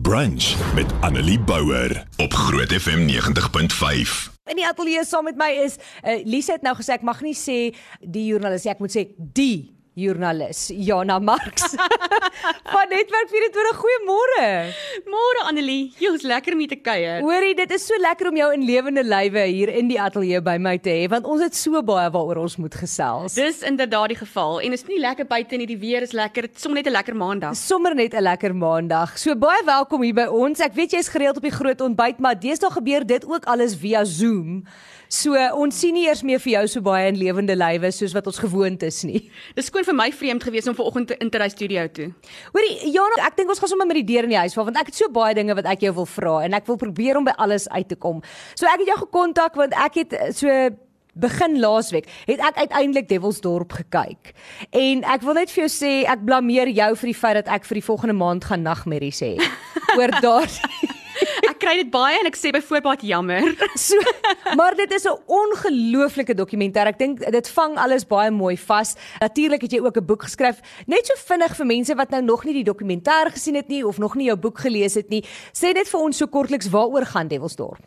Brunch met Annelie Bouwer op Groot FM 90.5. In die ateljee saam met my is uh, Lise het nou gesê ek mag nie sê die joernalis ek moet sê die joernalis Jana Marx van Netwerk 24. Goeiemôre. Môre Annelie, jy's lekker om hier te kuier. Hoorie, dit is so lekker om jou in lewende lywe hier in die ateljee by my te hê want ons het so baie waaroor ons moet gesels. Dis inderdaad die geval en is nie lekker buite nie, die weer is lekker, sommer net 'n lekker maandag. Sommer net 'n lekker maandag. So baie welkom hier by ons. Ek weet jy's gereeld op die groot ontbyt, maar deesdae gebeur dit ook alles via Zoom. So ons sien nie eers meer vir jou so baie in lewende lywe soos wat ons gewoond is nie. Dis skoon vir my vreemd geweest om vanoggend in te ry studio toe. Hoorie, Jana, ek dink ons gaan sommer met die deur in die huis val want ek het so baie dinge wat ek jou wil vra en ek wil probeer om by alles uit te kom. So ek het jou gekontak want ek het eh, so begin laasweek het ek uiteindelik Devilsdorp gekyk. En ek wil net vir jou sê ek blameer jou vir die feit dat ek vir die volgende maand gaan nagmerries hê oor daardie kry dit baie en ek sê byvoorbeeld jammer. So, maar dit is 'n ongelooflike dokumentêr. Ek dink dit vang alles baie mooi vas. Natuurlik het jy ook 'n boek geskryf, net so vinnig vir mense wat nou nog nie die dokumentêr gesien het nie of nog nie jou boek gelees het nie. Sê net vir ons so kortliks waaroor gaan Devilsdorp?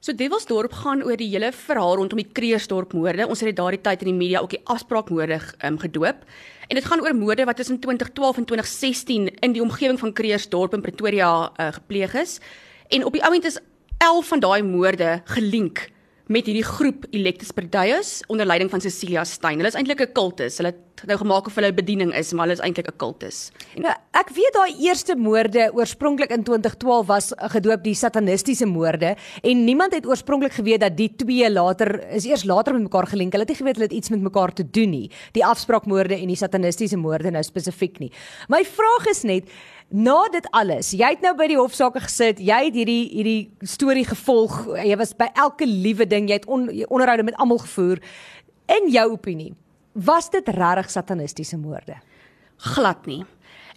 So Devilsdorp gaan oor die hele verhaal rondom die Kreersdorp moorde. Ons het dit daardie tyd in die media ook die afspraakmoorde um, gedoop. En dit gaan oor moorde wat tussen 2012 en 2016 in die omgewing van Kreersdorp in Pretoria uh, gepleeg is. En op die oomblik is 11 van daai moorde gelink met hierdie groep Electus Perdius onder leiding van Cecilia Stein. Hulle is eintlik 'n kultus. Hulle het nou gemaak of hulle 'n bediening is, maar hulle is eintlik 'n kultus. Nou, ek weet daai eerste moorde oorspronklik in 2012 was gedoop die satanistiese moorde en niemand het oorspronklik geweet dat die twee later is eers later met mekaar gelink. Hulle het nie geweet hulle het iets met mekaar te doen nie. Die afspraakmoorde en die satanistiese moorde nou spesifiek nie. My vraag is net Na dit alles, jy het nou by die hofsaake gesit, jy het hierdie hierdie storie gevolg. Jy was by elke liewe ding, jy het on, onderhoude met almal gevoer. In jou opinie, was dit regtig satanistiese moorde? Glad nie.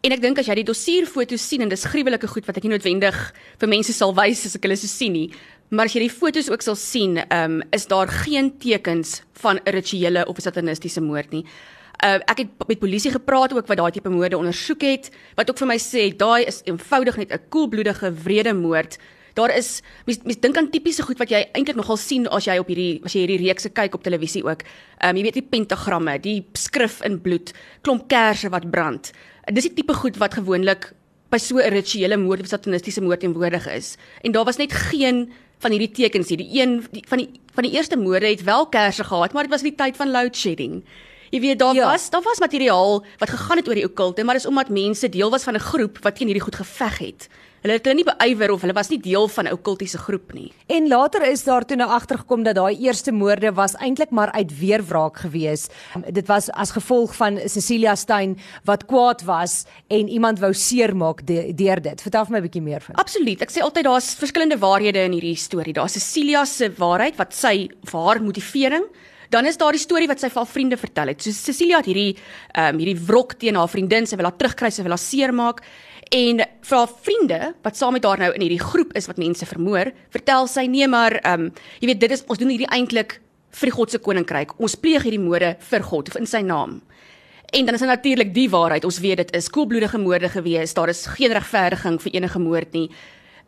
En ek dink as jy die dossierfoto's sien en dis gruwelike goed wat ek nie noodwendig vir mense sal wys as ek hulle so sien nie, maar as jy die foto's ook sal sien, um, is daar geen tekens van 'n rituele of 'n satanistiese moord nie. Uh, ek het met polisie gepraat ook wat daai tipe moorde ondersoek het wat ook vir my sê daai is eenvoudig net 'n koelbloedige wrede moord. Daar is mens mens dink aan tipiese goed wat jy eintlik nogal sien as jy op hierdie as jy hierdie reekse kyk op televisie ook. Ehm um, jy weet die pentagramme, die skrif in bloed, klomp kersse wat brand. Dis die tipe goed wat gewoonlik by so 'n rituele moord of satanistiese moord teenwoordig is. En daar was net geen van hierdie tekens hier. Die een die, van die van die eerste moorde het wel kersse gehad, maar dit was in die tyd van load shedding. Jy weet daar ja. was daar was materiaal wat gegaan het oor die okkulte, maar dis omdat mense deel was van 'n groep wat teen hierdie goed geveg het. Hulle het hulle nie beywer of hulle was nie deel van 'n okkultiese groep nie. En later is daar toe nou agtergekom dat daai eerste moorde was eintlik maar uit weerwraak gewees. Dit was as gevolg van Cecilia Stein wat kwaad was en iemand wou seermaak deur dit. Vertel vir my 'n bietjie meer van. Absoluut. Ek sê altyd daar's verskillende waarhede in hierdie storie. Daar's Cecilia se waarheid wat sy haar motivering Dan is daar die storie wat sy vir haar vriende vertel het. So Cecilia het hierdie ehm um, hierdie wrok teen haar vriendin, sy wil haar terugkry, sy wil haar seermaak. En vir haar vriende wat saam met haar nou in hierdie groep is wat mense vermoor, vertel sy nee maar ehm um, jy weet dit is ons doen hierdie eintlik vir God se koninkryk. Ons pleeg hierdie moorde vir God of in sy naam. En dan is daar natuurlik die waarheid. Ons weet dit is koelbloedige moorde gewees. Daar is geen regverdiging vir enige moord nie.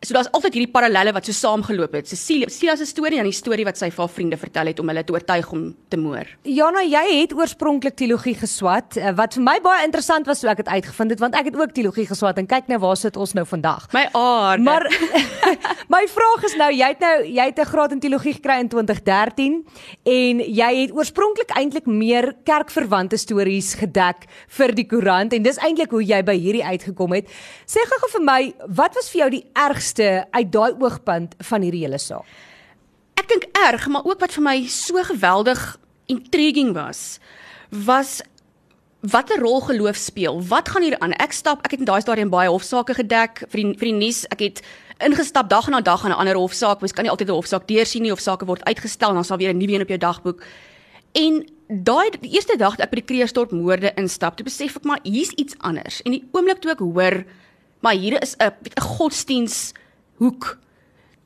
So daar's altyd hierdie parallelle wat so saamgeloop het. Cecilia, Cecilia se storie en die storie wat sy vir haar vriende vertel het om hulle te oortuig om te moor. Jana, jy het oorspronklik teologie geswat, eh, wat vir my baie interessant was toe ek dit uitgevind het want ek het ook teologie geswat en kyk nou waar sit ons nou vandag. My aarde. Maar my vraag is nou, jy het nou jy het 'n graad in teologie gekry in 2013 en jy het oorspronklik eintlik meer kerkverwante stories gedek vir die koerant en dis eintlik hoe jy by hierdie uitgekom het. Sê gou-gou vir my, wat was vir jou die ergste ergste uit daai oogpunt van hierdie hele saak? Ek dink erg, maar ook wat vir my so geweldig intriguing was, was watter rol geloof speel. Wat gaan hier aan? Ek stap, ek het in daai stadium baie hofsaake gedek vir die vir die nuus. Ek het ingestap dag na dag aan 'n ander hofsaak. Mens kan nie altyd 'n hofsaak deursien nie. Hofsaake word uitgestel en dan sal weer 'n nuwe een op jou dagboek. En daai die eerste dag dat ek by die Kreeusdorp moorde instap, toe besef ek maar hier's iets anders. En die oomblik toe ek hoor maar hier is 'n 'n godsdiens hoek.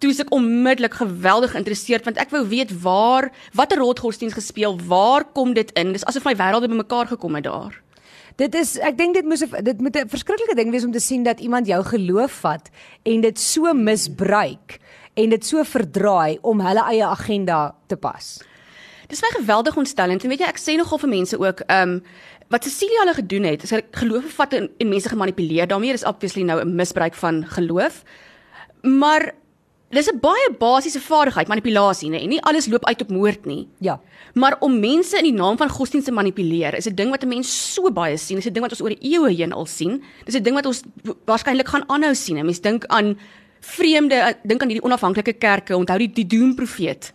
Toe is ek onmiddellik geweldig geïnteresseerd want ek wou weet waar watter rol godsdiens gespeel, waar kom dit in? Dis asof my wêrelde bymekaar gekom het daar. Dit is ek dink dit moes 'n- dit moet 'n verskriklike ding wees om te sien dat iemand jou geloof vat en dit so misbruik en dit so verdraai om hulle eie agenda te pas. Dis my geweldig ontstellend en weet jy ek sê nogal vir mense ook ehm um, wat Cecilia hulle gedoen het, is hy geloof gevat en, en mense gemanipuleer. daarmee is obviously nou 'n misbruik van geloof. Maar dis 'n baie basiese vaardigheid, manipulasie, nê? Nie alles loop uit op moord nie. Ja. Maar om mense in die naam van godsdienst te manipuleer is 'n ding wat 'n mens so baie sien. Dis 'n ding wat ons oor eeue heen al sien. Dis 'n ding wat ons waarskynlik gaan aanhou sien. 'n Mens dink aan vreemde dink aan hierdie onafhanklike kerke. Onthou die die doemprofeet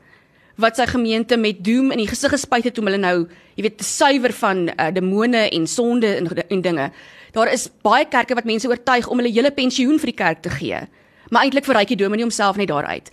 wat sy gemeente met doem in die gesig gespuit het om hulle nou, jy weet, te suiwer van uh, demone en sonde en, en dinge. Daar is baie kerke wat mense oortuig om hulle hele pensioen vir die kerk te gee. Maar eintlik verryk die dominee homself net daaruit.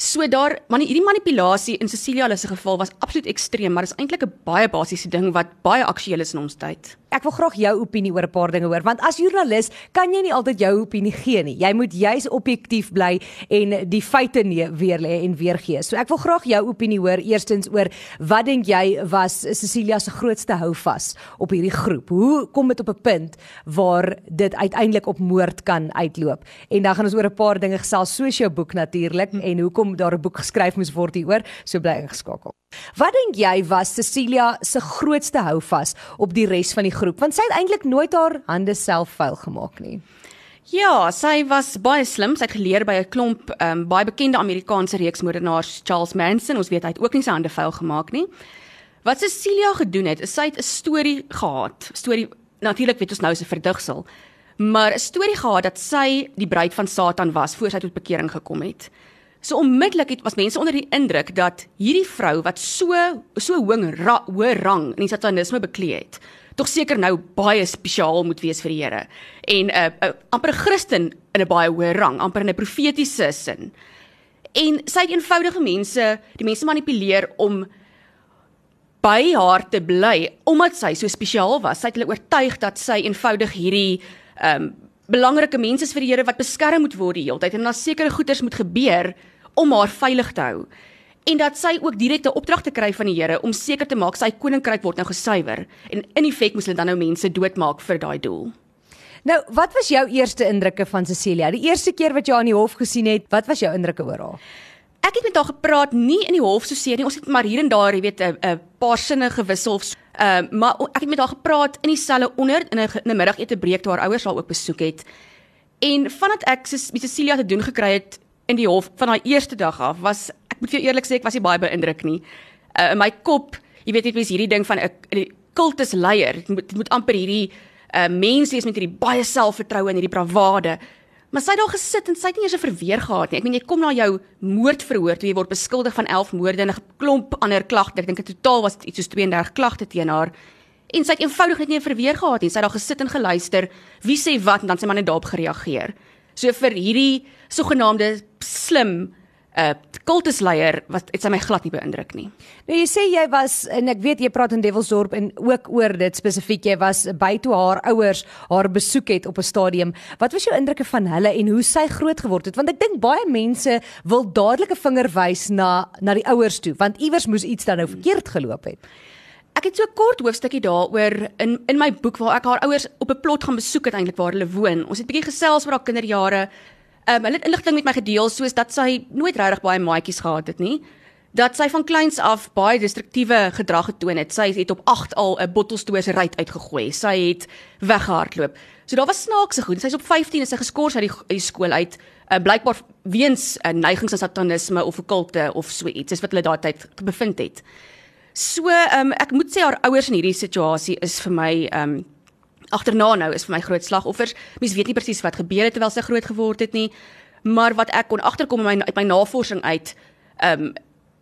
So daar, man hierdie manipulasie in Cecilia se geval was absoluut ekstreem, maar is eintlik 'n baie basiese ding wat baie aktueel is in ons tyd. Ek wil graag jou opinie oor 'n paar dinge hoor, want as joernalis kan jy nie altyd jou opinie gee nie. Jy moet juis objektief bly en die feite nee weer lê en weer gee. So ek wil graag jou opinie hoor eerstens oor wat dink jy was Cecilia se grootste houvas op hierdie groep? Hoe kom dit op 'n punt waar dit uiteindelik op moord kan uitloop? En dan gaan ons oor 'n paar dinge gesels soos jou boek natuurlik hm. en hoekom daar 'n boek geskryf moes word hieroor. So bly ingeskakel. Wat dink jy was Cecilia se grootste houvas op die res van die groep want sy het eintlik nooit haar hande self vuil gemaak nie. Ja, sy was baie slim. Sy het geleer by 'n klomp um, baie bekende Amerikaanse reeksmoordenaars, Charles Manson. Ons weet hy het ook nie sy hande vuil gemaak nie. Wat Cecilia gedoen het, is sy het 'n storie gehad. Storie natuurlik weet ons nou is 'n verdigsel, maar 'n storie gehad dat sy die bruid van Satan was voor sy tot bekering gekom het. So onmiddellik het was mense onder die indruk dat hierdie vrou wat so so hoë ra, hoë rang in die satanisme beklee het, tog seker nou baie spesiaal moet wees vir die Here. En 'n uh, uh, amper 'n Christen in 'n baie hoë rang, amper in 'n profetiese sin. En sy het eenvoudige mense, die mense manipuleer om by haar te bly omdat sy so spesiaal was. Sy het hulle oortuig dat sy eenvoudig hierdie ehm um, belangrike mense is vir die Here wat beskerm moet word die hele tyd en dat sekere goeders moet gebeur om haar veilig te hou. En dat sy ook direkte opdragte kry van die Here om seker te maak sy koninkryk word nou gesuiwer en in effek moes hulle dan nou mense doodmaak vir daai doel. Nou, wat was jou eerste indrukke van Cecilia? Die eerste keer wat jy haar in die hof gesien het, wat was jou indrukke oor haar? Ek het met haar gepraat nie in die hof so seer nie. Ons het maar hier en daar, jy weet, 'n paar sinne gewissel. Ehm uh, maar ek het met haar gepraat in dieselfde onder in 'n middagete breek toe haar ouers haar ook besoek het. En vandat ek met Cecilia te doen gekry het in die hof van haar eerste dag af, was ek moet vir eerlik sê ek was nie baie beïndruk nie. Uh, in my kop, jy weet net is hierdie ding van 'n kultusleier. Dit moet dit moet amper hierdie uh, mens wees met hierdie baie selfvertroue en hierdie bravade. Maar sy het daar gesit en sy het nie eers 'n verweer gehad nie. Ek meen jy kom na jou moordverhoor toe jy word beskuldig van 11 moorde en 'n klomp ander klagte. Ek dink in totaal was dit iets soos 32 klagte teen haar. En sy het eenvoudig net nie 'n verweer gehad nie. Sy het daar gesit en geluister wie sê wat en dan sy maar net daarop gereageer. So vir hierdie sogenaamde slim 'n uh, kultusleier wat het sy my glad nie beïndruk nie. Nou jy sê jy was en ek weet jy praat in Devilsdorp en ook oor dit spesifiek jy was by toe haar ouers haar besoek het op 'n stadium. Wat was jou indrukke van hulle en hoe sy groot geword het? Want ek dink baie mense wil dadelik 'n vinger wys na na die ouers toe want iewers moes iets dan nou verkeerd geloop het. Ek het so 'n kort hoofstukkie daaroor in in my boek waar ek haar ouers op 'n plot gaan besoek het eintlik waar hulle woon. Ons het bietjie gesels oor haar kinderjare. Ehm um, hulle het inligting met my gedeel soos dat sy nooit regtig baie maatjies gehad het nie. Dat sy van kleins af baie destruktiewe gedrag getoon het. Sy het op 8 al 'n bottelstoos ruit uitgegooi. Sy het weggehardloop. So daar was snaakse goed. Sy's op 15 is sy geskort uit die, uit die skool uit. Uh, blykbaar weens 'n uh, neigings aan satanisme of okkulte of so iets. Dis wat hulle daai tyd bevind het. So um, ek moet sê haar ouers in hierdie situasie is vir my um, agterna nou is vir my groot slagoffers. Mens weet nie presies wat gebeur het terwyl sy groot geword het nie, maar wat ek kon agterkom in my uit my navorsing uit, ehm um,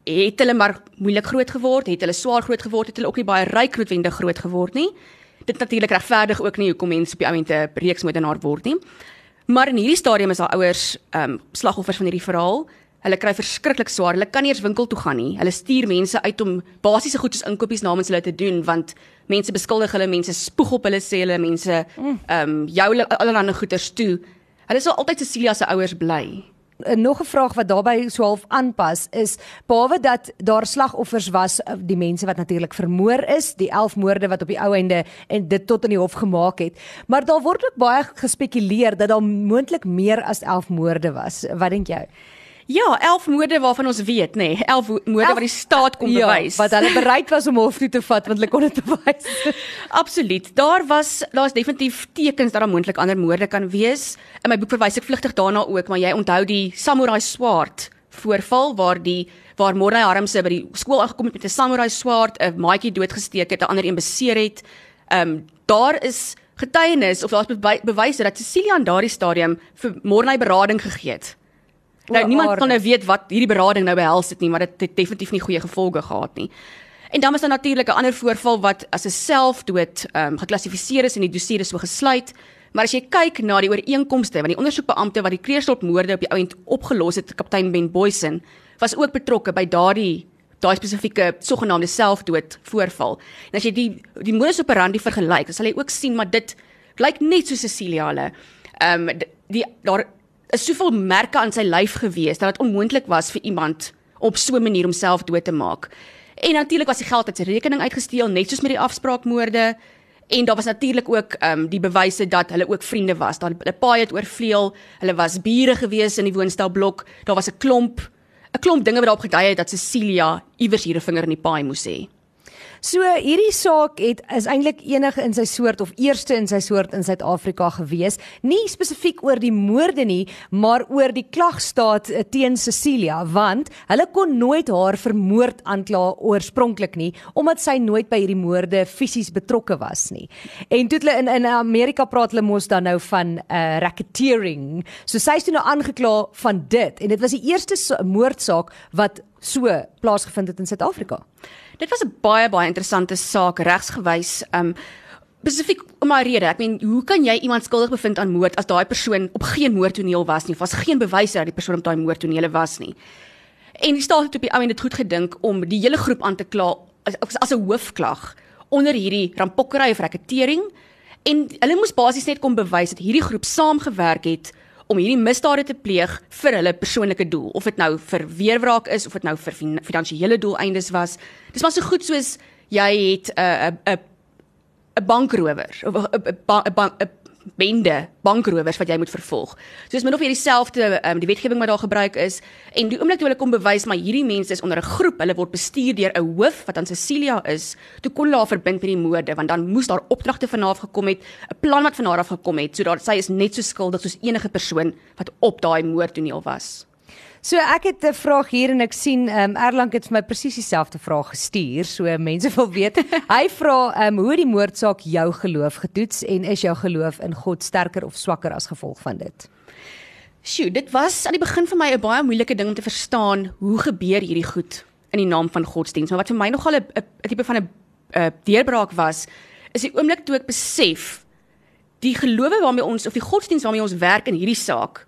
het hulle maar moeilik groot geword, het hulle swaar groot geword, het hulle ook nie baie ryk noodwendig groot geword nie. Dit natuurlik regverdig ook nie hoekom mense op die oomente reeksmoordenaar word nie. Maar in hierdie stadium is haar ouers ehm um, slagoffers van hierdie verhaal. Hulle kry verskriklik swaar. Hulle kan nie eens winkel toe gaan nie. Hulle stuur mense uit om basiese goedes inkopies namens hulle te doen want mense beskuldig hulle, mense spoeg op hulle sê hulle mense ehm um, jou allerlei goeders toe. Hulle sal altyd Cecilia se ouers bly. En nog 'n vraag wat daarbey so half aanpas is behalwe dat daar slagoffers was, eh, die mense wat natuurlik vermoor is, die 11 moorde wat op die ou einde en dit tot in die hof gemaak het, maar daar word ook baie gespekuleer dat daar moontlik meer as 11 moorde was. Wat dink jy? Ja, 11 moorde waarvan ons weet, nê. Nee, 11 moorde wat die staat kon ja, bewys. wat hulle bereid was om hof toe te vat want hulle kon dit bewys. Absoluut. Daar was daar's definitief tekens dat daar moontlik ander moorde kan wees. In my boek verwys ek vlugtig daarna ook, maar jy onthou die samurai swaard voorval waar die waar Mornay Harmse by die skool aangekom het met 'n samurai swaard, 'n maatjie doodgesteek het, 'n ander een beseer het. Ehm um, daar is getuienis of daar's bewyse dat Cecilia aan daardie stadium vir Mornay berading gegee het. Nou niemand kan nou weet wat hierdie berading nou behels het nie, maar dit het definitief nie goeie gevolge gehad nie. En dan was daar natuurlik 'n ander voorval wat as 'n selfdood ehm um, geklassifiseer is en die dossier is so gesluit. Maar as jy kyk na die ooreenkomste van die ondersoekbeampte wat die Kreersdorp-moorde op die ount opgelos het, kaptein Ben Boysen, was ook betrokke by daardie daai spesifieke sogenaamde selfdood voorval. En as jy die die modus operandi vergelyk, dan sal jy ook sien maar dit lyk net so Cecilia hulle. Ehm um, die daar is soveel merke aan sy lyf gewees dat dit onmoontlik was vir iemand op so 'n manier homself dood te maak. En natuurlik was die geld uit sy rekening uitgesteel net soos met die afspraakmoorde en daar was natuurlik ook ehm um, die bewyse dat hulle ook vriende was. Daar 'n paai het oorvleuel, hulle was bure gewees in die woonstelblok. Daar was 'n klomp 'n klomp dinge wat daarop gedui het dat Cecilia iewers hier 'n vinger in die paai moes hê. So hierdie saak het is eintlik enige in sy soort of eerste in sy soort in Suid-Afrika gewees, nie spesifiek oor die moorde nie, maar oor die klagstaat eh, teen Cecilia, want hulle kon nooit haar vermoord aankla oorspronklik nie, omdat sy nooit by hierdie moorde fisies betrokke was nie. En toe hulle in in Amerika praat hulle mos dan nou van 'n uh, eh, racketeering. So sy is toe nou aangekla van dit en dit was die eerste moordsaak wat so plaasgevind het in Suid-Afrika. Dit was 'n baie baie interessante saak regsgewys. Um spesifiek om 'n rede. Ek meen, hoe kan jy iemand skuldig bevind aan moord as daai persoon op geen moordtoneel was nie? Of was geen bewyse dat die persoon op daai moordtonele was nie. En die staat het op die ou en dit goed gedink om die hele groep aan te kla as as 'n hoofklag onder hierdie rampokkery of reketering en hulle moes basies net kom bewys dat hierdie groep saamgewerk het om hierdie misdade te pleeg vir hulle persoonlike doel. Of dit nou vir weerwraak is of dit nou vir finansiële doeleindes was. Dis maar so goed soos jy het 'n 'n 'n bankrower of 'n 'n bende bankrowers wat jy moet vervolg. So dis min of meer dieselfde um, die wetgewing wat daar gebruik is en die oomblik toe hulle kom bewys maar hierdie mense is onder 'n groep, hulle word bestuur deur 'n hoof wat aan Cecilia is, toe kon hulle haar verbind met die moorde want dan moes daar opdragte van haar af gekom het, 'n plan wat van haar af gekom het sodat sy is net so skuldig soos enige persoon wat op daai moordtoneel was. So ek het 'n vraag hier en ek sien ehm um, Erlang het vir my presies dieselfde vraag gestuur. So mense wil weet. Hy vra ehm um, hoe die moordsaak jou geloof getoets en is jou geloof in God sterker of swakker as gevolg van dit? Sjoe, dit was aan die begin vir my 'n baie moeilike ding om te verstaan hoe gebeur hierdie goed in die naam van godsdienst. Maar wat vir my nogal 'n tipe van 'n 'n deurbraak was, is die oomblik toe ek besef die gelowe waarmee ons of die godsdienst waarmee ons werk in hierdie saak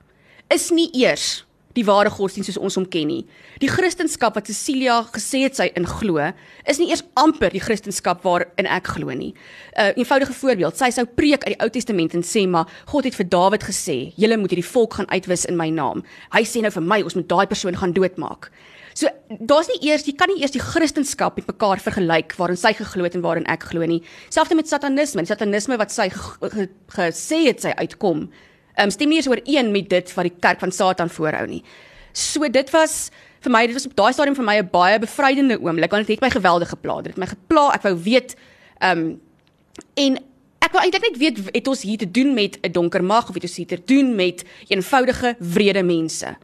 is nie eers die ware godsdienst soos ons hom ken nie. Die Christendom wat Cecilia gesê het sy in glo, is nie eers amper die Christendom waarin ek glo nie. 'n uh, Eenvoudige voorbeeld, sy sou preek uit die Ou Testament en sê maar God het vir Dawid gesê, "Julle moet hierdie volk gaan uitwis in my naam." Hy sê nou vir my, ons moet daai persoon gaan doodmaak. So daar's nie eers jy kan nie eers die Christendom met mekaar vergelyk waarin sy geglo het en waarin ek glo nie. Selfs met satanisme, die satanisme wat sy gesê het sy uitkom um, stem nie eens ooreen met dit wat die kerk van Satan voorhou nie. So dit was vir my dit was op daai stadium vir my 'n baie bevrydende oomblik want dit het my geweldig gepla. Dit het my gepla. Ek wou weet ehm um, en ek wou eintlik net weet het ons hier te doen met 'n donker mag of het ons hier te doen met eenvoudige wrede mense.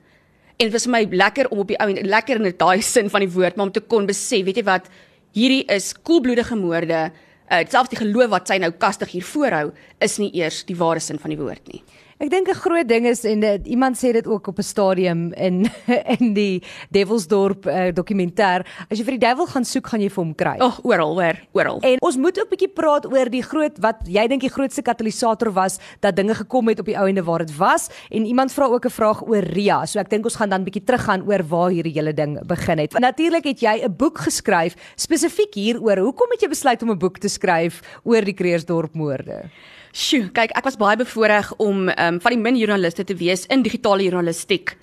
En dit was vir my lekker om op die ou en lekker in daai sin van die woord maar om te kon besef, weet jy wat, hierdie is koelbloedige moorde. Uh, selfs die geloof wat sy nou kastig hier voorhou is nie eers die ware sin van die woord nie. Ek dink 'n groot ding is en dit, iemand sê dit ook op 'n stadium in in die Devilsdorp uh, dokumentêr, as jy vir die duiwel gaan soek, gaan jy vir hom kry. Ag, oh, oral, hoor, oral. En ons moet ook 'n bietjie praat oor die groot wat jy dink die grootste katalisator was dat dinge gekom het op die ou ende waar dit was en iemand vra ook 'n vraag oor Ria. So ek dink ons gaan dan bietjie teruggaan oor waar hierdie hele ding begin het. Natuurlik het jy 'n boek geskryf spesifiek hieroor. Hoekom het jy besluit om 'n boek te skryf oor die Kreersdorp moorde? Sjoe, kyk, ek was baie bevoorreg om um, van die min joernaliste te wees in digitale journalistiek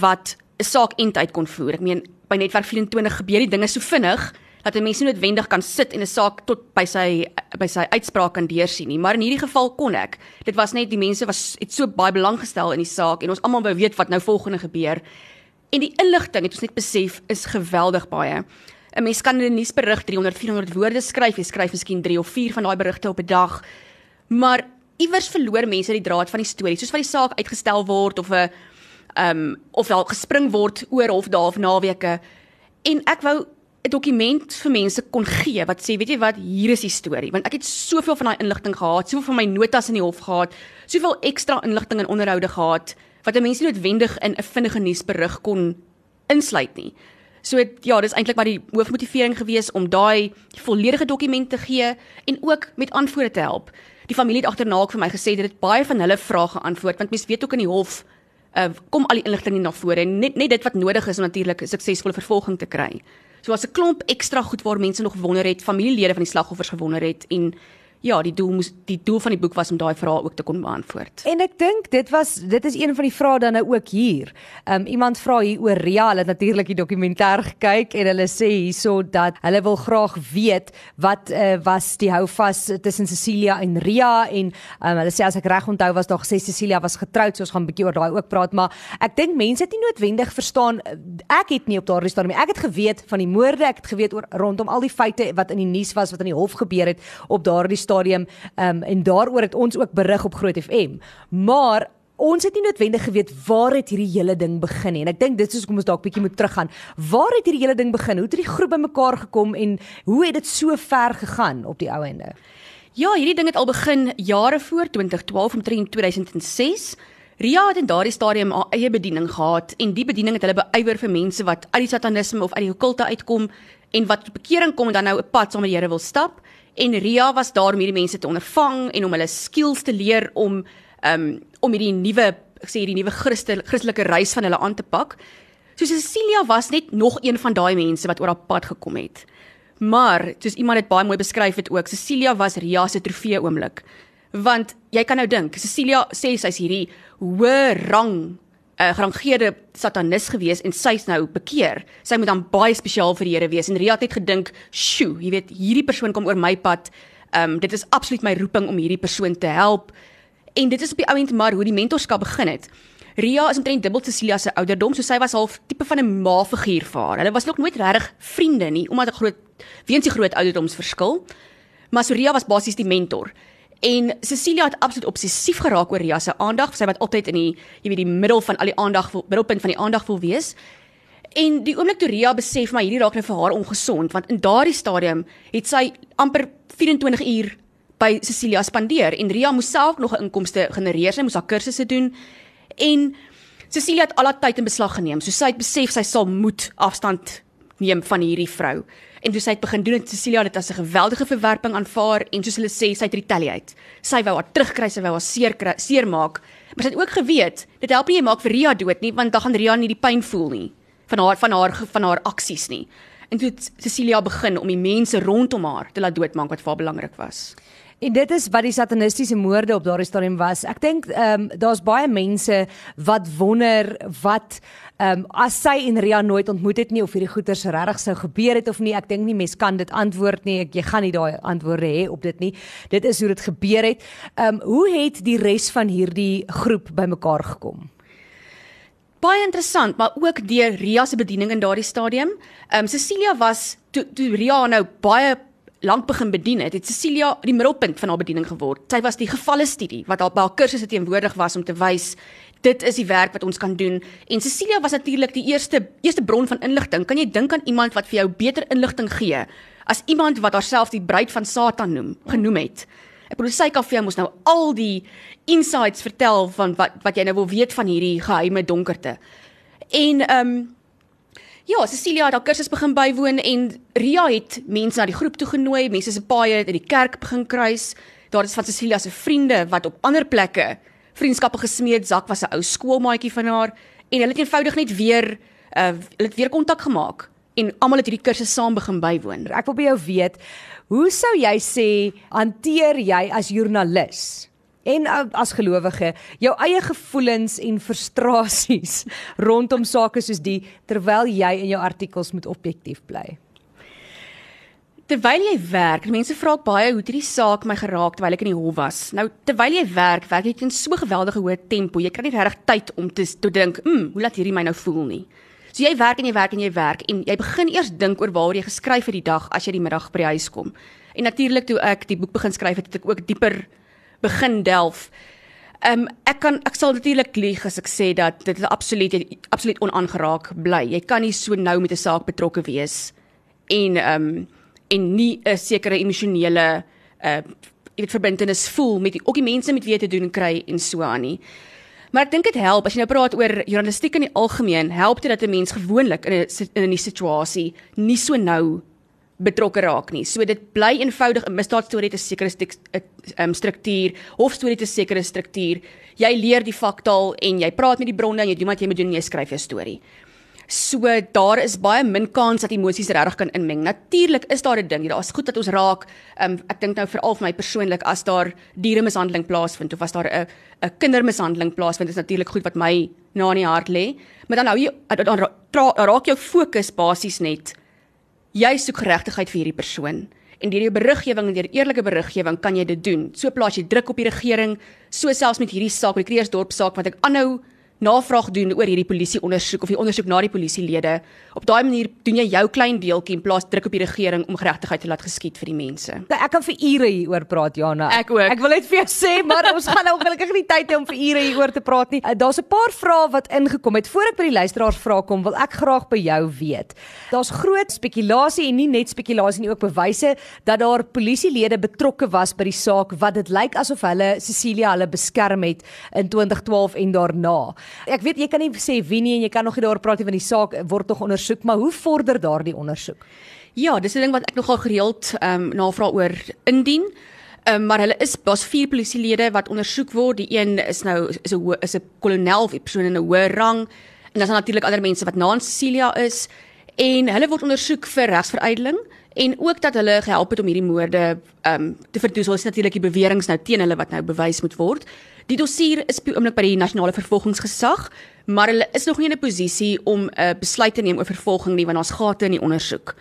wat 'n saak eintyd kon voer. Ek meen by netwerk 24 gebeur die dinge so vinnig dat 'n mens nie noodwendig kan sit en 'n saak tot by sy by sy uitspraak kan deursien nie, maar in hierdie geval kon ek. Dit was net die mense was het so baie belang gestel in die saak en ons almal wou weet wat nou volgende gebeur. En die inligting het ons net besef is geweldig baie. 'n Mens kan 'n nuusberig 300 400 woorde skryf, jy skryf miskien 3 of 4 van daai berigte op 'n dag. Maar iewers verloor mense die draad van die storie, soos wat die saak uitgestel word of 'n ehm um, of wel gespring word oor hof dae of naweke. En ek wou 'n dokument vir mense kon gee wat sê, weet jy wat, hier is die storie, want ek het soveel van daai inligting gehad, soveel van my notas in die hof gehad, soveel ekstra inligting in onderhoude gehad wat 'n mens nie noodwendig in 'n vinnige nuusberig kon insluit nie. So ja, dis eintlik maar die hoofmotivering gewees om daai volledige dokument te gee en ook met antwoorde te help. Die familie het agterna ook vir my gesê dit het baie van hulle vrae geantwoord want mense weet ook in die hof uh, kom al die inligting nie na vore en net net dit wat nodig is om natuurlik 'n suksesvolle vervolging te kry. So as 'n klomp ekstra goed waar mense nog wonder het, familielede van die slagoffers gewonder het en ja, die doel moes die doel van die boek was om daai vrae ook te kon beantwoord. En ek dink dit was dit is een van die vrae dan nou ook hier. Um iemand vra hier oor Ria, hulle het natuurlik die dokumentêr gekyk en hulle sê hierso dat hulle wil graag weet wat uh, was die houvas tussen Cecilia en Ria en um hulle sê as ek reg onthou was daar gesê Cecilia was getroud, so ons gaan 'n bietjie oor daai ook praat, maar ek dink mense het nie noodwendig verstaan ek het nie op daardie stadium ek het geweet van die moorde, ek het geweet oor rondom al die feite wat in die nuus was wat in die hof gebeur het op daardie stadium um, en daaroor het ons ook berig op Groot FM. Maar ons het nie noodwendig geweet waar het hierdie hele ding begin nie. En ek dink dit is hoekom ons dalk bietjie moet teruggaan. Waar het hierdie hele ding begin? Hoe het die groep bymekaar gekom en hoe het dit so ver gegaan op die ou ende? Ja, hierdie ding het al begin jare voor 2012 omtrent 2006. Ria het in daardie stadium haar eie bediening gehad en die bediening het hulle beywer vir mense wat uit die satanisme of uit die okkulte uitkom en wat tot bekering kom en dan nou 'n pad saam met die Here wil stap en Ria was daar om hierdie mense te ondervang en om hulle skills te leer om um om hierdie nuwe ek sê hierdie nuwe Christelike reis van hulle aan te pak. So Cecilia was net nog een van daai mense wat oor haar pad gekom het. Maar soos iemand dit baie mooi beskryf het ook, Cecilia was Ria se trofee oomblik. Want jy kan nou dink, Cecilia sê sy's hierdie hoë rang 'n uh, gerangeerde satanis gewees en sy's nou bekeer. Sy moet dan baie spesiaal vir die Here wees en Ria het gedink, "Sjoe, jy weet, hierdie persoon kom oor my pad. Ehm um, dit is absoluut my roeping om hierdie persoon te help." En dit is op die ouend maar hoe die mentorskap begin het. Ria is omtrent dubbel Cecilia se ouderdom, so sy was half tipe van 'n ma-figuur vir haar. Hulle was nog nooit regtig vriende nie, omdat 'n groot weens die groot ouderdomsverskil. Maar so Ria was basies die mentor. En Cecilia het absoluut obsessief geraak oor Ria se aandag. Sy wat altyd in die jy weet die middel van al die aandag middelpunt van die aandag wil wees. En die oomblik toe Ria besef maar hierdie raak nou vir haar ongesond want in daardie stadium het sy amper 24 uur by Cecilia spandeer en Ria moes self nog 'n inkomste genereer. Sy moes haar kursusse doen en Cecilia het al haar tyd in beslag geneem. So sy het besef sy sal moet afstand neem van hierdie vrou. En toe sy het begin doen het Cecilia dit as 'n geweldige verwerping aanvaar en soos hulle sê, sy het retaliate. Sy wou haar terugkry, sy wou haar seer seer maak. Maar sy het ook geweet, dit help nie jy maak vir Ria dood nie, want dan gaan Ria nie die pyn voel nie van haar van haar van haar aksies nie. En toe het Cecilia begin om die mense rondom haar te laat doodmaak wat vir haar belangrik was. En dit is wat die satanistiese moorde op daardie stadium was. Ek dink ehm um, daar's baie mense wat wonder wat ehm um, as sy en Ria nooit ontmoet het nie of hierdie goeters regtig sou gebeur het of nie. Ek dink nie mense kan dit antwoord nie. Ek jy gaan nie daai antwoorde hê op dit nie. Dit is hoe dit gebeur het. Ehm um, hoe het die res van hierdie groep bymekaar gekom? Baie interessant, maar ook deur Ria se bediening in daardie stadium. Ehm um, Cecilia was toe toe Ria nou baie lank begin bedien het, het Cecilia die middelpunt van haar bediening geword. Sy was die gevalle studie wat haar by haar kursusse teenwoordig was om te wys dit is die werk wat ons kan doen. En Cecilia was natuurlik die eerste eerste bron van inligting. Kan jy dink aan iemand wat vir jou beter inligting gee as iemand wat haarself die bruid van Satan noem, genoem het? Ek bedoel sy kan vir jou mos nou al die insights vertel van wat wat jy nou wil weet van hierdie geheime donkerte. En ehm um, Ja, Cecilia het haar kursus begin bywoon en Ria het mense na die groep toe genooi, mense se paaie het in die kerk begin kruis. Daar is van Cecilia se vriende wat op ander plekke vriendskappe gesmeed. Zak was 'n ou skoolmaatjie van haar en hulle het eenvoudig net weer uh hulle het weer kontak gemaak en almal het hierdie kursus saam begin bywoon. Ek wil by jou weet, hoe sou jy sê hanteer jy as joernalis en uh, as gelowige jou eie gevoelens en frustrasies rondom sake soos die terwyl jy in jou artikels moet objektief bly? Terwyl jy werk, mense vra ook baie hoe hierdie saak my geraak terwyl ek in die hof was. Nou terwyl jy werk, werk jy in so geweldige hoë tempo. Jy kry nie regtig tyd om te te dink, "Hm, hoe laat hierdie my nou voel nie." So jy werk en jy werk en jy werk en jy begin eers dink oor waaroor jy geskryf het die dag as jy die middag by die huis kom. En natuurlik toe ek die boek begin skryf het, het ek ook dieper begin delf. Ehm um, ek kan ek sal natuurlik lieg as ek sê dat dit absoluut absoluut onaangeraak bly. Jy kan nie so nou met 'n saak betrokke wees en ehm um, en nie 'n sekere emosionele uh jy weet verbintenis voel met die ook die mense met wie jy te doen kry en so aan nie. Maar ek dink dit help as jy nou praat oor journalistiek in die algemeen, help dit dat 'n mens gewoonlik in 'n in 'n situasie nie so nou betrokke raak nie. So dit bly eenvoudig 'n misdaadstorie het 'n sekere um, struktuur, hofstorie het 'n sekere struktuur. Jy leer die faktaal en jy praat met die bronne en jy doen wat jy moet doen en jy skryf 'n storie. So daar is baie min kans dat emosies regtig kan inmeng. Natuurlik is daar 'n ding, daar's goed dat ons raak. Um, ek dink nou veral vir my persoonlik as daar dieremishandeling plaasvind of as daar 'n 'n kindermishandeling plaasvind, is natuurlik goed wat my na in die hart lê. Maar dan hou jy dan raak jou fokus basies net jy soek geregtigheid vir hierdie persoon. En deur jou beriggewing en deur eerlike beriggewing kan jy dit doen. So plaas jy druk op die regering, so selfs met hierdie saak, die Kreersdorp saak wat ek aanhou navraag doen oor hierdie polisie ondersoek of die ondersoek na die polisielede. Op daai manier doen jy jou klein deeltjie en plaas druk op die regering om geregtigheid te laat geskied vir die mense. Nou, ek kan vir ure hieroor praat, Jana. Ek ook. Ek wil net vir jou sê, maar ons gaan nou ongelukkig nie tyd hê om vir ure hieroor te praat nie. Daar's 'n paar vrae wat ingekom het. Voor ek by die luisteraars vra kom, wil ek graag by jou weet. Daar's groot spekulasie en nie net spekulasie nie, ook bewyse dat daar polisielede betrokke was by die saak wat dit lyk asof hulle Cecilia hulle beskerm het in 2012 en daarna. Ek weet jy kan nie sê wie nie en jy kan nog nie daaroor praat nie want die saak word nog ondersoek, maar hoe vorder daardie ondersoek? Ja, dis 'n ding wat ek nogal gereeld ehm um, navraag oor indien. Um, maar hulle is daar's vier polisielede wat ondersoek word. Die een is nou is 'n is 'n kolonel of 'n persoon in 'n hoë rang en dan is natuurlik ander mense wat na Cecilia is en hulle word ondersoek vir regsveruideling en ook dat hulle gehelp het om hierdie moorde ehm um, te verdoesel. Dit is natuurlik die beweringe nou teen hulle wat nou bewys moet word. Die dossier is op die oomblik by die nasionale vervolgingsgesag, maar hulle is nog nie in 'n posisie om 'n uh, besluit te neem oor vervolging nie want daar's gate in die ondersoek.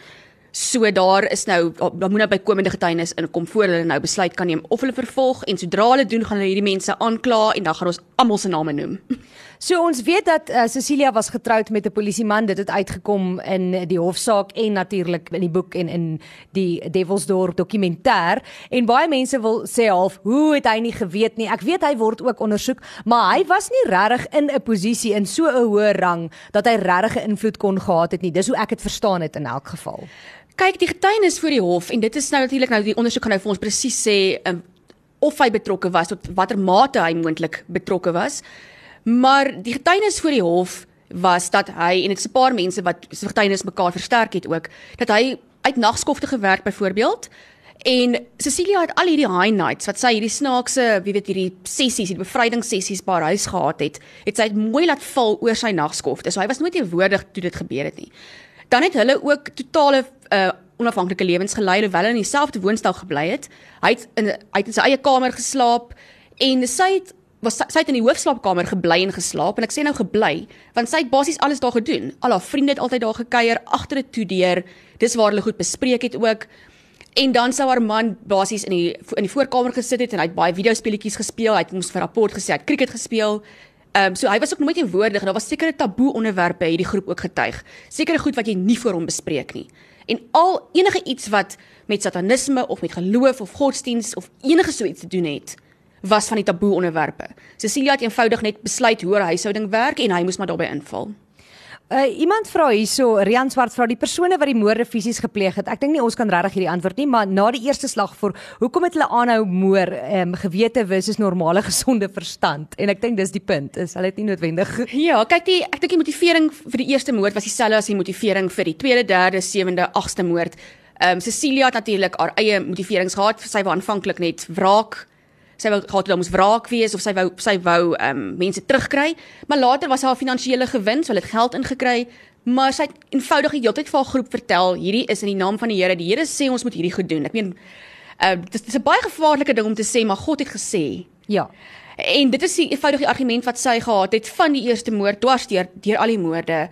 So daar is nou daar moet nou bykomende getuienis inkom voor hulle nou besluit kan neem of hulle vervolg en sodra hulle doen gaan hulle hierdie mense aankla en dan gaan ons almal se name noem. So ons weet dat uh, Cecilia was getroud met 'n polisieman. Dit het uitgekom in die hofsaak en natuurlik in die boek en in die Devilsdorp dokumentêr. En baie mense wil sê half, hoe het hy nie geweet nie? Ek weet hy word ook ondersoek, maar hy was nie regtig in 'n posisie in so 'n hoë rang dat hy regtig 'n invloed kon gehad het nie. Dis hoe ek dit verstaan het in elk geval. Kyk, die getuienis voor die hof en dit is nou natuurlik nou die ondersoek gaan nou vir ons presies sê um, of hy betrokke was tot watter mate hy moontlik betrokke was. Maar die getuienis voor die hof was dat hy en dit is 'n paar mense wat se getuienis mekaar versterk het ook dat hy uit nagskofte gewerk byvoorbeeld en Cecilia het al hierdie high nights wat sy hierdie snaakse, wie weet hierdie sessies, hierdie bevrydingssessies by haar huis gehad het, het sy mooi laat val oor sy nagskofte. So hy was nooit teenwoordig toe dit gebeur het nie. Dan het hulle ook totale uh onafhanklike lewens gelei terwyl hulle in dieselfde woonstel gebly het. Hy het in hy het in sy eie kamer geslaap en sy het was sy, sy het in die hoofslaapkamer gebly en geslaap en ek sê nou gebly want sy het basies alles daar gedoen. Al haar vriende het altyd daar gekuier agter 'n toedeur. Dis waar hulle goed bespreek het ook. En dan sou haar man basies in die in die voorkamer gesit het en hy het baie videospeletjies gespeel. Hy het moes vir rapport gesê hy het cricket gespeel. Ehm um, so hy was ook nooit teenwoordig en daar was sekere taboe onderwerpe hierdie groep ook getuig. Sekere goed wat jy nie voor hom bespreek nie. En al enige iets wat met satanisme of met geloof of godsdiens of enige so iets te doen het, was van die taboe onderwerpe. Cecilia het eenvoudig net besluit hoe haar huishouding werk en hy moes maar daarbey inval. Uh, iemand vra hierso, Rian Swart vra die persone wat die moorde fisies gepleeg het. Ek dink nie ons kan regtig hierdie antwoord nie, maar na die eerste slag voor, hoekom het hulle aanhou moor? Ehm um, gewete wis is normale gesonde verstand. En ek dink dis die punt, is hulle het nie noodwendig Ja, kyk die ek dink die motivering vir die eerste moord was dieselfde as die motivering vir die tweede, derde, sewende, agste moord. Ehm um, Cecilia het natuurlik haar eie motiverings gehad. Sy wou aanvanklik net wraak sy wou gehad het om ons wraak wees of sy wou sy wou ehm um, mense terugkry, maar later was haar finansiële gewin, so hulle het geld ingekry, maar sy het eenvoudig die hele tyd vir haar groep vertel, hierdie is in die naam van die Here. Die Here sê ons moet hierdie goed doen. Ek meen uh dis dis 'n baie gevaarlike ding om te sê, maar God het gesê Ja. En dit is die eenvoudige argument wat sy gehad het van die eerste moord dwars deur deur al die moorde.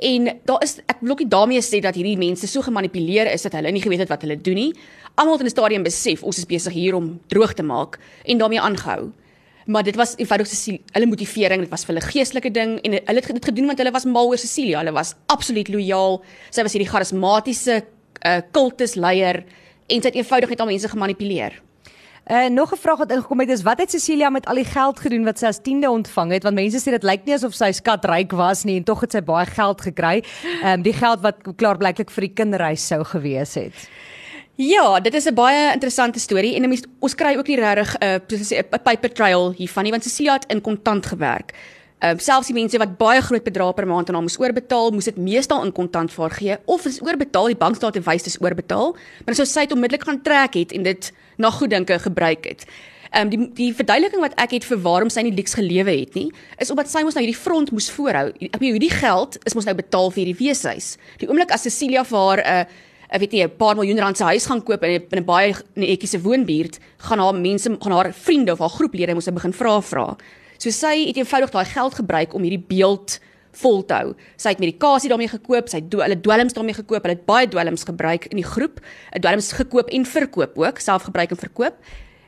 En daar is ek wil ook nie daarmee sê dat hierdie mense so gemanipuleer is dat hulle nie geweet het wat hulle doen nie. Almal het in 'n stadium besef ons is besig hier om droog te maak en daarmee aangehou. Maar dit was eenvoudig Cecilia, hulle motivering, dit was vir hulle geestelike ding en hulle het dit gedoen want hulle was mal oor Cecilia. Hulle was absoluut lojaal. Sy was hierdie charismatiese uh, kultusleier en sy het eenvoudig net al mense gemanipuleer. Uh nog 'n vraag wat ingekom het is wat het Cecilia met al die geld gedoen wat sy as tiende ontvang het want mense sê dit lyk nie asof sy skatryk was nie en tog het sy baie geld gekry. Ehm um, die geld wat klaarblyklik vir die kinderreis sou gewees het. Ja, dit is 'n baie interessante storie en mens, ons kry ook nie regtig 'n uh, paper trail hiervan nie want Cecilia het in kontant gewerk. Ehm uh, selfs die mense wat baie groot bedrae per maand aan haar moes oorbetaal, moes dit meestal in kontant vir haar gee of is oorbetaal, die bankstate wys dis oorbetaal, maar sou sy dit onmiddellik gaan trek het en dit na goeddinke gebruik het. Ehm um, die die verduideliking wat ek het vir waarom sy nie leaks gelewe het nie, is omdat sy mos nou hierdie front moes voorhou. Ek bedoel hierdie geld is mos nou betaal vir hierdie weeshuis. Die oomblik as Cecilia vir haar 'n uh, ek weet nie 'n paar miljoen rand se huis gaan koop in 'n in 'n baie netjiese woonbuurt, gaan haar mense gaan haar vriende of haar groeplede moes begin vra vra. So sy het eenvoudig daai geld gebruik om hierdie beeld vol te hou. Sy het medikasie daarmee gekoop, sy het hulle dwelms daarmee gekoop, hulle het baie dwelms gebruik in die groep, 'n dwelms gekoop en verkoop ook, self gebruik en verkoop.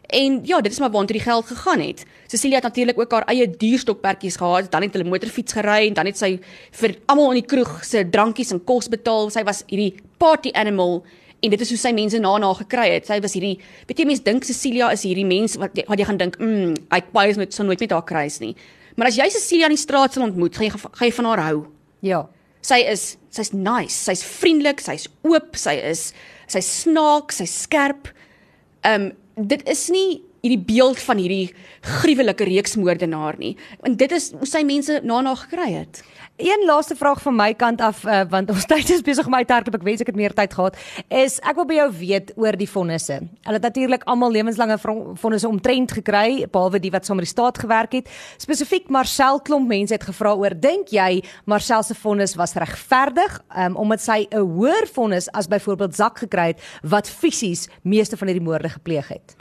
En ja, dit is maar waartoe die geld gegaan het. Cecilia het natuurlik ook haar eie dierstokperdjies gehad, dan het hulle motorfiets gery en dan het sy vir almal in die kroeg se drankies en kos betaal. Sy was hierdie party animal en dit is hoe sy mense na na gekry het. Sy was hierdie, weet jy mense dink Cecilia is hierdie mens wat wat jy gaan dink, mm, hy baie met so nooit met haar kruis nie. Maar as jy Cecilia in die straat sal ontmoet, gaan jy gaan jy van haar hou. Ja. Sy is sy's nice, sy's vriendelik, sy's oop, sy is sy's snaaks, sy's skerp. Ehm um, dit is nie hierdie beeld van hierdie gruwelike reeksmoordenaar nie. En dit is hoe sy mense na-na gekry het. Een laaste vraag van my kant af uh, want ons tyd is besig om uit te hardloop. Ek wens ek het meer tyd gehad. Is ek wil by jou weet oor die vonnisse. Hulle het natuurlik almal lewenslange vonnisse omtrent gekry behalwe die wat sommer die staat gewerk het. Spesifiek Marcel klomp mense het gevra oor dink jy Marcel se vonnis was regverdig um, omdat sy 'n hoër vonnis as byvoorbeeld Zak gekry het wat fisies meeste van hierdie moorde gepleeg het?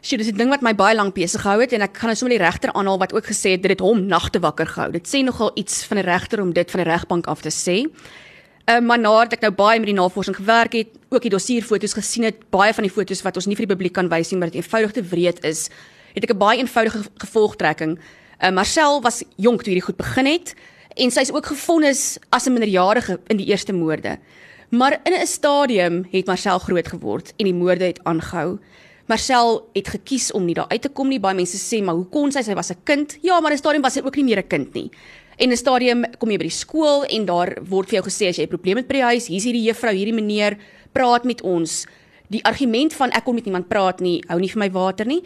Sjoe, dis 'n ding wat my baie lank besig gehou het en ek gaan nou sommer die regter aanhaal wat ook gesê het dit het hom nagte wakker gehou. Dit sê nogal iets van 'n regter om dit van die regbank af te sê. Ehm uh, maar nadat ek nou baie met die navorsing gewerk het, ook die dossierfoto's gesien het, baie van die foto's wat ons nie vir die publiek kan wys nie, maar dit eenvoudig te wreed is, het ek 'n baie eenvoudige gevolgtrekking. Uh, Marcel was jonk toe hierdie goed begin het en sy is ook gefonnis as 'n minderjarige in die eerste moorde. Maar in 'n stadium het Marcel groot geword en die moorde het aangehou. Marcel het gekies om nie daar uit te kom nie. Baie mense sê, "Maar hoe kon sy? Sy was 'n kind." Ja, maar in 'n stadium was sy ook nie meer 'n kind nie. En in 'n stadium kom jy by die skool en daar word vir jou gesê as jy 'n probleem het by die huis, hier's hierdie juffrou, hierdie meneer, praat met ons. Die argument van ek kon met niemand praat nie, hou nie vir my water nie.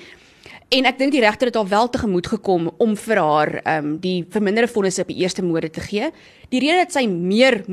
En ek dink die regter het haar wel tegemoet gekom om vir haar ehm um, die verminderde vonnisse op die eerste moorde te gee. Die rede dat sy meer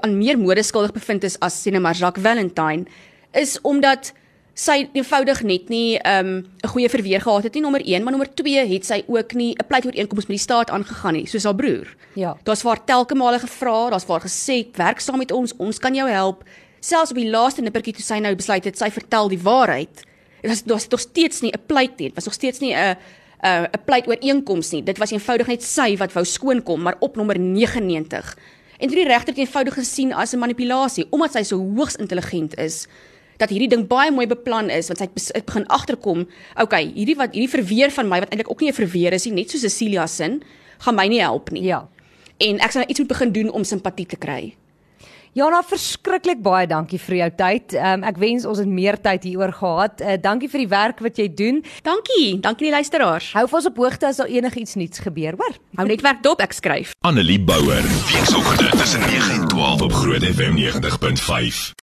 aan meer moorde skuldig bevind is as Sina Marjak Valentine is omdat sy eenvoudig net nie 'n um, goeie verweer gehad het nie nommer 1, maar nommer 2 het sy ook nie 'n pleitooreenkoms met die staat aangegaan nie, soos haar broer. Ja. Daar's vir haar telke male gevra, daar's vir haar gesê, "Werk saam met ons, ons kan jou help." Selfs op die laaste nippertjie toe sy nou besluit het sy vertel die waarheid. Dit was daar's nog steeds nie 'n pleit nie, dit was nog steeds nie 'n 'n 'n pleitooreenkoms nie. Dit was eenvoudig net sy wat wou skoon kom, maar op nommer 99. En dit die regter het eenvoudig gesien as 'n manipulasie omdat sy so hoogs intelligent is dat hierdie ding baie mooi beplan is want sy het begin agterkom, okay, hierdie wat hierdie verweer van my wat eintlik ook nie 'n verweer is nie, net so Cecilia se, gaan my nie help nie. Ja. En ek sal nou iets moet begin doen om simpatie te kry. Jana, verskriklik baie dankie vir jou tyd. Um, ek wens ons het meer tyd hieroor gehad. Uh, dankie vir die werk wat jy doen. Dankie, dankie die luisteraars. Hou vas op hoogte as daar enigiets nuuts gebeur, hoor. Hou net werk dop, ek skryf. Annelie Bouwer, weekoggend tussen 9 en 12 op Groot FM 90.5.